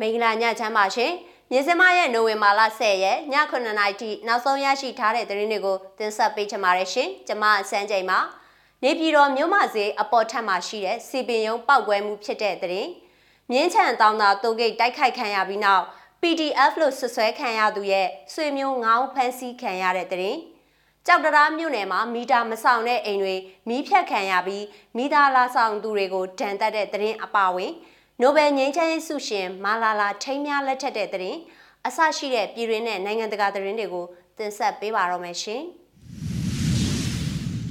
မင်္ဂလာညချမ်းပါရှင်မြစမရဲ့နိုဝင်ဘာလ10ရက်ည9:00နာရီထိနောက်ဆုံးရရှိထားတဲ့သတင်းတွေကိုတင်ဆက်ပေးချင်ပါတယ်ရှင်ကျွန်မစန်းချိန်ပါနေပြည်တော်မြို့မဈေးအပေါ်ထပ်မှာရှိတဲ့စီပင်ယုံပောက်ကွဲမှုဖြစ်တဲ့သတင်းမြင်းချန်တောင်းတာတိုဂိတ်တိုက်ခိုက်ခံရပြီးနောက် PDF လို့ဆွဆွဲခံရသူရဲ့ဆွေမျိုးငောင်းဖမ်းဆီးခံရတဲ့သတင်းကြောက်တရားမြို့နယ်မှာမီတာမဆောင်တဲ့အိမ်တွေမီးဖြတ်ခံရပြီးမီတာလာဆောင်သူတွေကိုဒဏ်တက်တဲ့သတင်းအပါဝင် နိုဘယ်ငြိမ်းချမ်းရေးဆုရှင်မာလာလာထိမ်းများလက်ထက်တဲ့သတင်းအဆရှိတဲ့ပြည်တွင်းနဲ့နိုင်ငံတကာသတင်းတွေကိုတင်ဆက်ပေးပါတော့မယ်ရှင်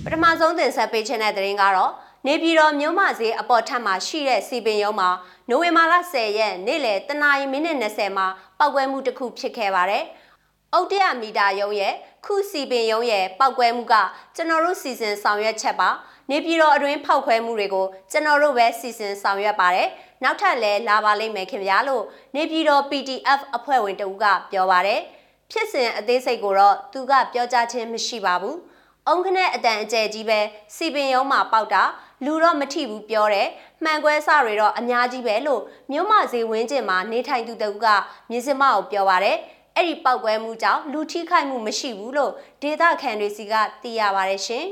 ပထမဆုံးတင်ဆက်ပေးခြင်းတဲ့သတင်းကတော့နေပြည်တော်မြို့မဈေးအပေါ်ထပ်မှာရှိတဲ့စီပင်ရုံးမှာနိုဝင်ဘာလ10ရက်နေ့လယ်တနာရီမိနစ်20မှာပောက်ကွဲမှုတစ်ခုဖြစ်ခဲ့ပါတယ်။အုတ်တရမီတာရုံးရဲ့ခုစီပင်ရုံးရဲ့ပောက်ကွဲမှုကကျွန်တော်တို့စီစဉ်ဆောင်ရွက်ချက်ပါနေပြည်တော်အတွင်းဖောက်ခွဲမှုတွေကိုကျွန်တော်တို့ပဲစီစဉ်ဆောင်ရွက်ပါတယ်။ နောက်ထပ်လည်းလာပါလိမ့်မယ်ခင်ဗျာလို့နေပြည်တော် PDF အဖွဲ့ဝင်တဦးကပြောပါတယ်။ဖြစ်စဉ်အသေးစိတ်ကိုတော့သူကပြောကြားခြင်းမရှိပါဘူး။အုံခနဲ့အတန်အကျဲကြီးပဲစီပင်ရုံးမှာပေါက်တာလူတော့မထိဘူးပြောတယ်မှန်ကွဲစတွေတော့အများကြီးပဲလို့မြို့မဈေးဝင်းကျင်မှာနေထိုင်သူတဦးကမြစမကိုပြောပါတယ်အဲ့ဒီပောက်ကွဲမှုကြောင့်လူထိခိုက်မှုမရှိဘူးလို့ဒေသခံတွေစီကသိရပါတယ်ရှင်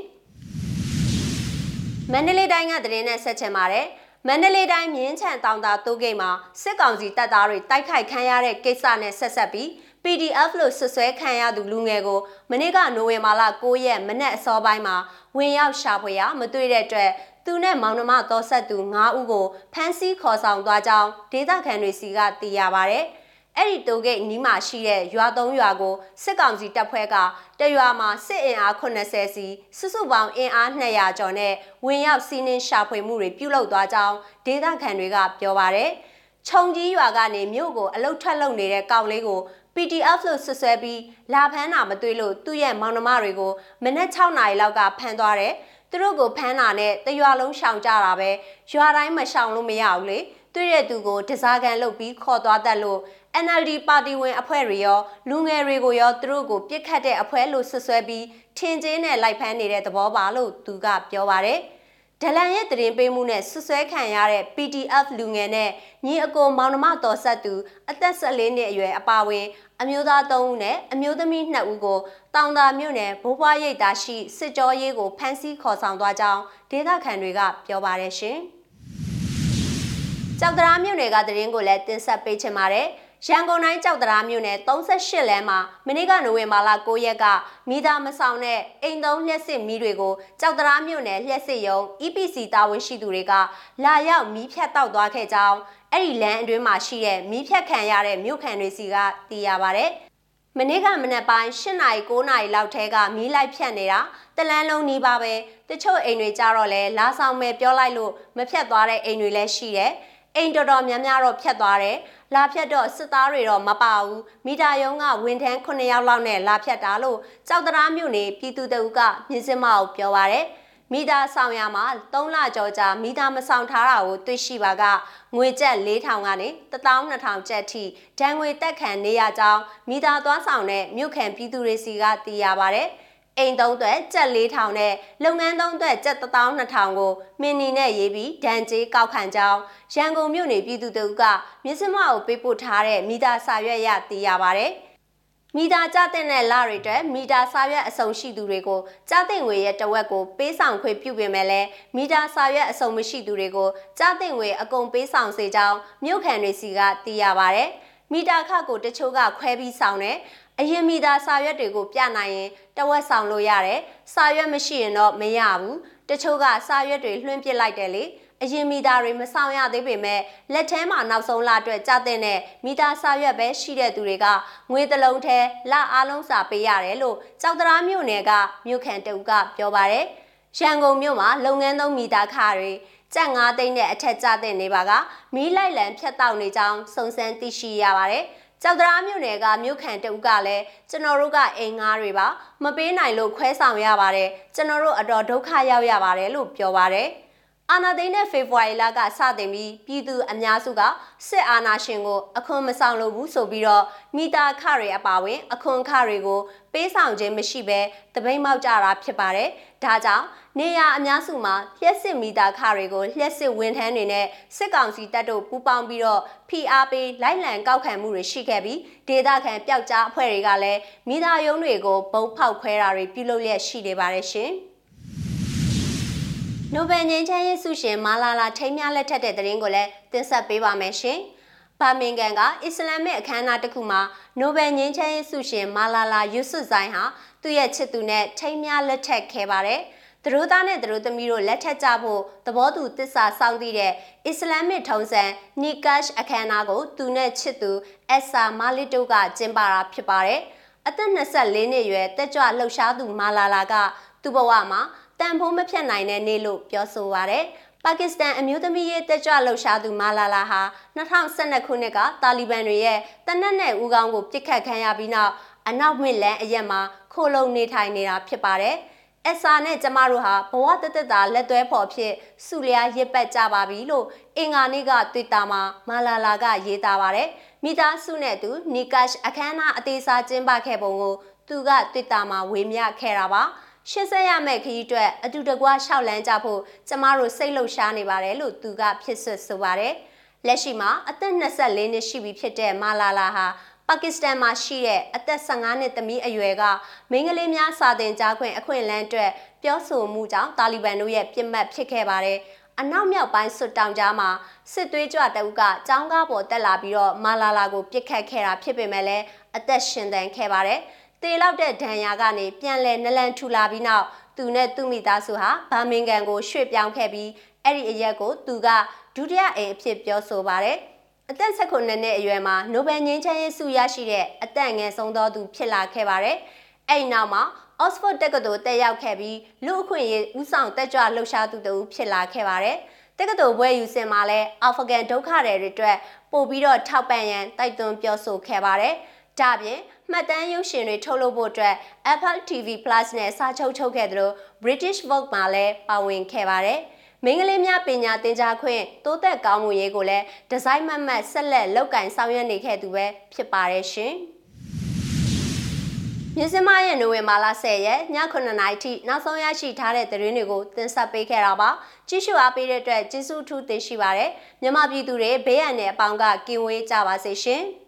မန္တလေးတိုင်းကသတင်းနဲ့ဆက်ချင်ပါတယ် မန္တလေးတိုင်းမြင်းချံတောင်တာတိုးဂိတ်မှာစစ်ကောင်စီတပ်သားတွေတိုက်ခိုက်ခံရတဲ့ကိစ္စနဲ့ဆက်ဆက်ပြီး PDF လို့ဆွဆွဲခံရသူလူငယ်ကိုမနေ့ကနိုဝင်ဘာလ9ရက်မနက်အစောပိုင်းမှာဝင်ရောက်ရှာဖွေရမတွေ့တဲ့အတွက်သူနဲ့မောင်နှမတော်ဆက်သူ9ဦးကိုဖမ်းဆီးခေါ်ဆောင်သွားကြောင်းဒေသခံတွေစီကသိရပါဗျ။ အဲ့ဒီတိုဂိတ်နီးမှာရှိတဲ့ရွာသုံးရွာကိုစစ်ကောင်စီတပ်ဖွဲ့ကတရွာမှာစစ်အင်အား80စီစုစုပေါင်းအင်အား200ကျော်နဲ့ဝင်ရောက်စီးနင်းရှာဖွေမှုတွေပြုလုပ်သွားကြောင်းဒေသခံတွေကပြောပါရယ်။ခြုံကြီးရွာကနေမြို့ကိုအလုတ်ထွက်လုံနေတဲ့ကောင်လေးကို PDF လို့ဆွဆွဲပြီးလာဖမ်းတာမတွေ့လို့သူ့ရဲ့မောင်နှမတွေကိုမနက်6နာရီလောက်ကဖမ်းသွားတယ်။သူတို့ကိုဖမ်းတာနဲ့တရွာလုံးရှောင်ကြတာပဲရွာတိုင်းမရှောင်လို့မရဘူးလေ။တွေ့တဲ့သူကိုတစားကန်လုပ်ပြီးခေါ်သွားတတ်လို့ NLD ပါတီဝင်အဖွဲ့တွေရောလူငယ်တွေကိုရောသူတို့ကိုပြစ်ခတ်တဲ့အဖွဲ့လို့ဆွဆွဲပြီးထင်ကျင်းနဲ့လိုက်ဖမ်းနေတဲ့သဘောပါလို့သူကပြောပါတယ်။ဒလန်ရဲ့တရင်ပေးမှုနဲ့ဆွဆွဲခံရတဲ့ PDF လူငယ်နဲ့ညီအကိုမောင်နှမတော်ဆက်သူအသက်14နှစ်အရွယ်အပါဝင် အမျိုးသား3ဦးနဲ့အမျိုးသမီး2ဦးကိုတောင်သာမြို့နယ်ဘိုးဘွားရိပ်သာရှိစစ်ကြောရေးကိုဖမ်းဆီးခေါ်ဆောင်သွားကြောင်းဒေသခံတွေကပြောပါတယ်ရှင်။ကြောက်တရားမြို့နယ်ကတရင်ကိုလည်းတင်ဆက်ပေးချင်ပါတယ်။ ရန်ကုန်တိုင်းကြောက်တရားမြို့နယ်38လမ်းမှာမနေ့ကနိုဝင်ဘာလ9ရက်ကမိသားမဆောင်တဲ့အိမ်သုံးလျှက်စစ်မီးတွေကိုကြောက်တရားမြို့နယ်လျှက်စစ်ရုံ EPC တာဝန်ရှိသူတွေကလာရောက်မီးဖြတ်တောက်သွားခဲ့ကြောင်းအဲ့ဒီလမ်းအတွင်းမှာရှိတဲ့မီးဖြတ်ခံရတဲ့မြို့ခံတွေစီကသိရပါဗျ။မနေ့ကမနက်ပိုင်း၈နာရီ9နာရီလောက်ထဲကမီးလိုက်ဖြတ်နေတာတလန်းလုံးနီးပါပဲတချို့အိမ်တွေကြတော့လဲလာဆောင်မယ်ပြောလိုက်လို့မဖြတ်သွားတဲ့အိမ်တွေလည်းရှိတယ်။ အိမ်တော်တော်များများတော့ဖြတ်သွားတယ်လာဖြတ်တော့စစ်သားတွေတော့မပါဘူးမီတာယုံကဝန်ထမ်း9ယောက်လောက်နဲ့လာဖြတ်တာလို့ကြောက်တရားမြို့နယ်ပြည်သူတအုပ်ကမြင်းစမအောင်ပြောပါရယ်မိသားဆောင်ရမှာ3လကျော်ကြာမိသားမဆောင်ထားတာကိုတွေ့ရှိပါကငွေကျပ်4000ကနေ12000ကျပ်ထိဒဏ်ငွေတက်ခံနေရကြောင်းမိသားသွားဆောင်တဲ့မြို့ခံပြည်သူတွေစီကသိရပါဗျ။ အိမ်သုံးအတွက်ကျပ်4000နဲ့လုပ်ငန်းသုံးအတွက်ကျပ်12000ကိုမင်းနီနဲ့ရေးပြီးဒဏ်ကြေးကောက်ခံကြောင်းရန်ကုန်မြို့နယ်ပြည်သူတို့ကမြစ်စမကိုပေးပို့ထားတဲ့မိသားစာရွက်ရသိရပါဗျ။မိသားကြတဲ့နဲ့လတွေအတွက်မိသားစာရွက်အစုံရှိသူတွေကိုကြားတဲ့ငွေရဲ့တဝက်ကိုပေးဆောင်ခွင့်ပြုပေမဲ့လည်းမိသားစာရွက်အစုံမရှိသူတွေကိုကြားတဲ့ငွေအကုန်ပေးဆောင်စေကြောင်းမြို့ခံတွေစီကသိရပါဗျ။ မိတာခကိုတချို့ကခွဲပြီးဆောင်တယ်အရင်မိသားစာရွက်တွေကိုပြနိုင်ရင်တဝက်ဆောင်လို့ရတယ်စာရွက်မရှိရင်တော့မရဘူးတချို့ကစာရွက်တွေလွှင့်ပစ်လိုက်တယ်လေအရင်မိသားတွေမဆောင်ရသေးပေမဲ့လက်ထဲမှာနောက်ဆုံးလအတွက်ကြတဲ့နဲ့မိသားစာရွက်ပဲရှိတဲ့သူတွေကငွေတလုံးထဲလအားလုံးစာပေးရတယ်လို့ကြောက်တရားမြို့နယ်ကမြို့ခံတဦးကပြောပါတယ်ရန်ကုန်မြို့မှာလုပ်ငန်းသုံးမိသားခတွေ ကြက်၅သိန်းနဲ့အထက်ကျတဲ့နေပါကမီးလိုက်လံဖြတ်တောက်နေကြောင်းစုံစမ်းသိရှိရပါတယ်။ကြောက်တရားမြို့နယ်ကမြို့ခံတဦးကလည်းကျွန်တော်တို့ကအိမ်ငါးတွေပါမပေးနိုင်လို့ခွဲဆောင်ရပါတယ်ကျွန်တော်တို့အတော်ဒုက္ခရောက်ရပါတယ်လို့ပြောပါတယ် အာနာသိန်းတဲ့ဖေဖော်ဝါရီလကစတင်ပြီးပြည်သူအများစုကစစ်အာဏာရှင်ကိုအခွန်မဆောင်လို့ဘူးဆိုပြီးတော့မိသားခတွေအပါဝင်အခွန်ခတွေကိုပေးဆောင်ခြင်းမရှိဘဲတပိတ်မောက်ကြတာဖြစ်ပါတယ်။ဒါကြောင့်နေရအများစုမှာလျှက်စစ်မိသားခတွေကိုလျှက်စစ်ဝန်ထမ်းတွေနဲ့စစ်ကောင်စီတပ်တို့ပူးပေါင်းပြီးတော့ဖိအားပေးလိုက်လံကောက်ခံမှုတွေရှိခဲ့ပြီးဒေသခံပျောက်ကြားအဖွဲ့တွေကလည်းမိသားယုံတွေကိုဘုံဖောက်ခွဲတာတွေပြုလုပ်လျက်ရှိနေပါတယ်ရှင်။ နိုဘယ်ငြိမ်းချမ်းရေးဆုရှင်မာလာလာထိမ်းမြလက်ထက်တဲ့သတင်းကိုလည်းတင်ဆက်ပေးပါမယ်ရှင်။ပါမင်ကန်ကအစ္စလာမစ်အခမ်းအနားတစ်ခုမှာနိုဘယ်ငြိမ်းချမ်းရေးဆုရှင်မာလာလာယူဆွတ်ဇိုင်းဟာသူ့ရဲ့ချစ်သူနဲ့ထိမ်းမြလက်ထက်ခဲ့ပါတယ်။သူတို့သားနဲ့သူတို့သမီးတို့လက်ထက်ကြဖို့သဘောတူတစ္ဆာစောင့်တည်တဲ့အစ္စလာမစ်ထုံးစံနီကတ်အခမ်းအနားကိုသူနဲ့ချစ်သူအက်ဆာမာလီတိုကကျင်းပတာဖြစ်ပါတယ်။အသက်24နှစ်အရွယ်တက်ကြွလှုပ်ရှားသူမာလာလာကသူ့ဘဝမှာ တန်ဖိုးမဖြတ်နိုင်တဲ့နေ့လို့ပြောဆိုပါရယ်ပါကစ္စတန်အမျိုးသမီးရေးတက်ကြွလှုပ်ရှားသူမာလာလာဟာ2012ခုနှစ်ကတာလီဘန်တွေရဲ့တနက်နဲ့ဦးခေါင်းကိုပြစ်ခတ်ခံရပြီးနောက်အနောက်မြစ်လန်းအရက်မှာခိုလုံနေထိုင်နေတာဖြစ်ပါတယ်။အက်ဆာနဲ့ကျမတို့ဟာဘဝတသက်တာလက်သွဲဖော်ဖြစ်စုလျားရစ်ပတ်ကြပါပြီလို့အင်္ဂါနေ့ကတွေ့တာမှာမာလာလာကရေးသားပါတယ်။မိသားစုနဲ့သူနီကတ်အခမ်းအနားအသေးစားကျင်းပခဲ့ပုံကိုသူကတွေ့တာမှာဝေမျှခဲ့တာပါ။ ရှင်းဆက်ရမယ့်ခရီးအတွက်အတူတကွရှောက်လန်းကြဖို့ကျမတို့စိတ်လှုပ်ရှားနေပါတယ်လို့သူကဖြစ်ဆွဆိုပါတယ်။လက်ရှိမှာအသက်24နှစ်ရှိပြီဖြစ်တဲ့မာလာလာဟာပါကစ္စတန်မှာရှိတဲ့အသက်15နှစ်သမီးအရွယ်ကမိန်းကလေးများစာသင်ကြားခွင့်အခွင့်အလမ်းအတွက်ပြောဆိုမှုကြောင့်တာလီဘန်တို့ရဲ့ပြစ်မှတ်ဖြစ်ခဲ့ပါတယ်။အနောက်မြောက်ပိုင်းဆွတ်တောင်ကြားမှာစစ်သွေးကြွတအုပ်ကចောင်းကားပေါ်တက်လာပြီးတော့မာလာလာကိုပြစ်ခတ်ခဲ့တာဖြစ်ပေမဲ့လည်းအသက်ရှင်သန်ခဲ့ပါတယ်။ တေလောက်တဲ့ဒဏ်ရာကနေပြန်လဲနလန်ထူလာပြီးနောက်သူနဲ့သူ့မိသားစုဟာဘာမင်ကန်ကိုရွှေ့ပြောင်းခဲ့ပြီးအဲ့ဒီအရက်ကိုသူကဒုတိယအိမ်အဖြစ်ပြောဆိုပါတယ်အသက်16နှစ်အရွယ်မှာနိုဘယ်ငြိမ်းချမ်းရေးဆုရရှိတဲ့အသက်ငယ်ဆုံးသောသူဖြစ်လာခဲ့ပါတယ်အဲ့ဒီနောက်မှာ Oxford တက္ကသိုလ်တက်ရောက်ခဲ့ပြီးလူအခွင့်အရေးဦးဆောင်တက်ကြွလှုပ်ရှားသူတူဖြစ်လာခဲ့ပါတယ်တက္ကသိုလ်ဘွဲယူစင်မှာလည်းအာဖဂန်ဒုက္ခတွေအတွက်ပို့ပြီးတော့ထောက်ပံ့ရန်တိုက်တွန်းပြောဆိုခဲ့ပါတယ်။ ဒါပြင်မှတ်တမ်းရုပ်ရှင်တွေထုတ်လုပ်ဖို့အတွက် Apple TV Plus နဲ့စာချုပ်ချုပ်ခဲ့သလို British Vogue မှာလည်းပါဝင်ခဲ့ပါတယ်။မင်းကလေးများပညာသင်ကြားခွင့်တိုးတက်ကောင်းမှုရေးကိုလည်းဒီဇိုင်းမတ်မတ်ဆက်လက်လုပ်ကင်ဆောင်ရွက်နေခဲ့သူပဲဖြစ်ပါတယ်ရှင်။မြစမရဲ့နိုဝင်ဘာလ10ရက်ည9:00နာရီထိနောက်ဆုံးရရှိထားတဲ့သတင်းတွေကိုတင်ဆက်ပေးခဲ့တာပါကြည့်ရှုအားပေးတဲ့အတွက်ကျေးဇူးထူးတင်ရှိပါတယ်မြန်မာပြည်သူတွေဘေးရန်နဲ့အပေါင်းကကင်ဝေးကြပါစေရှင်။